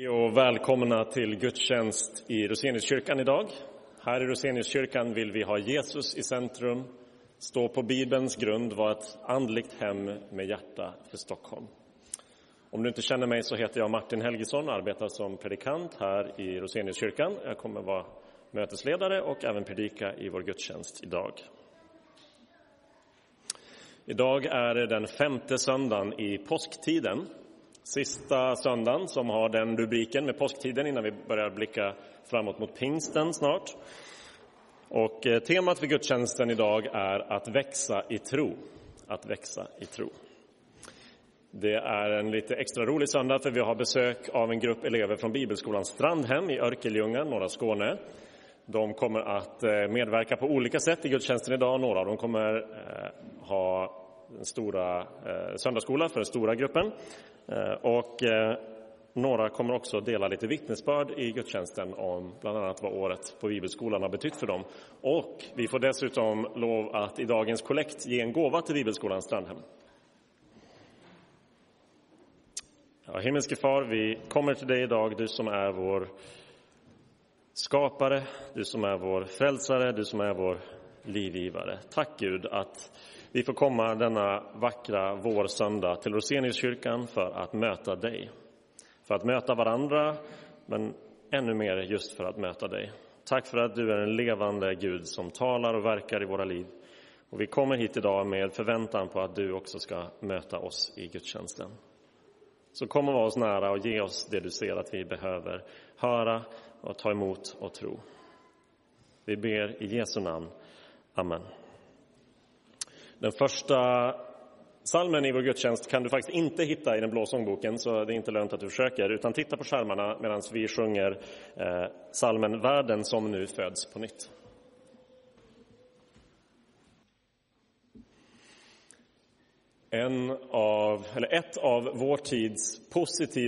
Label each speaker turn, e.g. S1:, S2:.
S1: Hej och välkomna till gudstjänst i Roseniuskyrkan idag. Här i Roseniuskyrkan vill vi ha Jesus i centrum, stå på Bibelns grund, vara ett andligt hem med hjärta för Stockholm. Om du inte känner mig så heter jag Martin Helgesson och arbetar som predikant här i Roseniuskyrkan. Jag kommer vara mötesledare och även predika i vår gudstjänst idag. Idag är det den femte söndagen i påsktiden sista söndagen som har den rubriken med påsktiden innan vi börjar blicka framåt mot pingsten snart. Och eh, temat för gudstjänsten idag är att växa i tro. Att växa i tro. Det är en lite extra rolig söndag för vi har besök av en grupp elever från Bibelskolan Strandhem i Örkelljunga, norra Skåne. De kommer att eh, medverka på olika sätt i gudstjänsten idag. Några av dem kommer eh, ha stora eh, söndagsskola för den stora gruppen. Eh, och eh, några kommer också dela lite vittnesbörd i gudstjänsten om bland annat vad året på Bibelskolan har betytt för dem. Och vi får dessutom lov att i dagens kollekt ge en gåva till Bibelskolan Strandhem. Ja, himmelske far, vi kommer till dig idag, du som är vår skapare, du som är vår frälsare, du som är vår livgivare. Tack Gud att vi får komma denna vackra vårsöndag till Roseniuskyrkan för att möta dig. För att möta varandra, men ännu mer just för att möta dig. Tack för att du är en levande Gud som talar och verkar i våra liv. Och vi kommer hit idag med förväntan på att du också ska möta oss i gudstjänsten. Så kom och var oss nära och ge oss det du ser att vi behöver höra och ta emot och tro. Vi ber i Jesu namn. Amen. Den första salmen i vår gudstjänst kan du faktiskt inte hitta i den blå sångboken, så det är inte lönt att du försöker, utan titta på skärmarna medan vi sjunger eh, salmen Världen som nu föds på nytt. En av, eller ett av vår tids positiva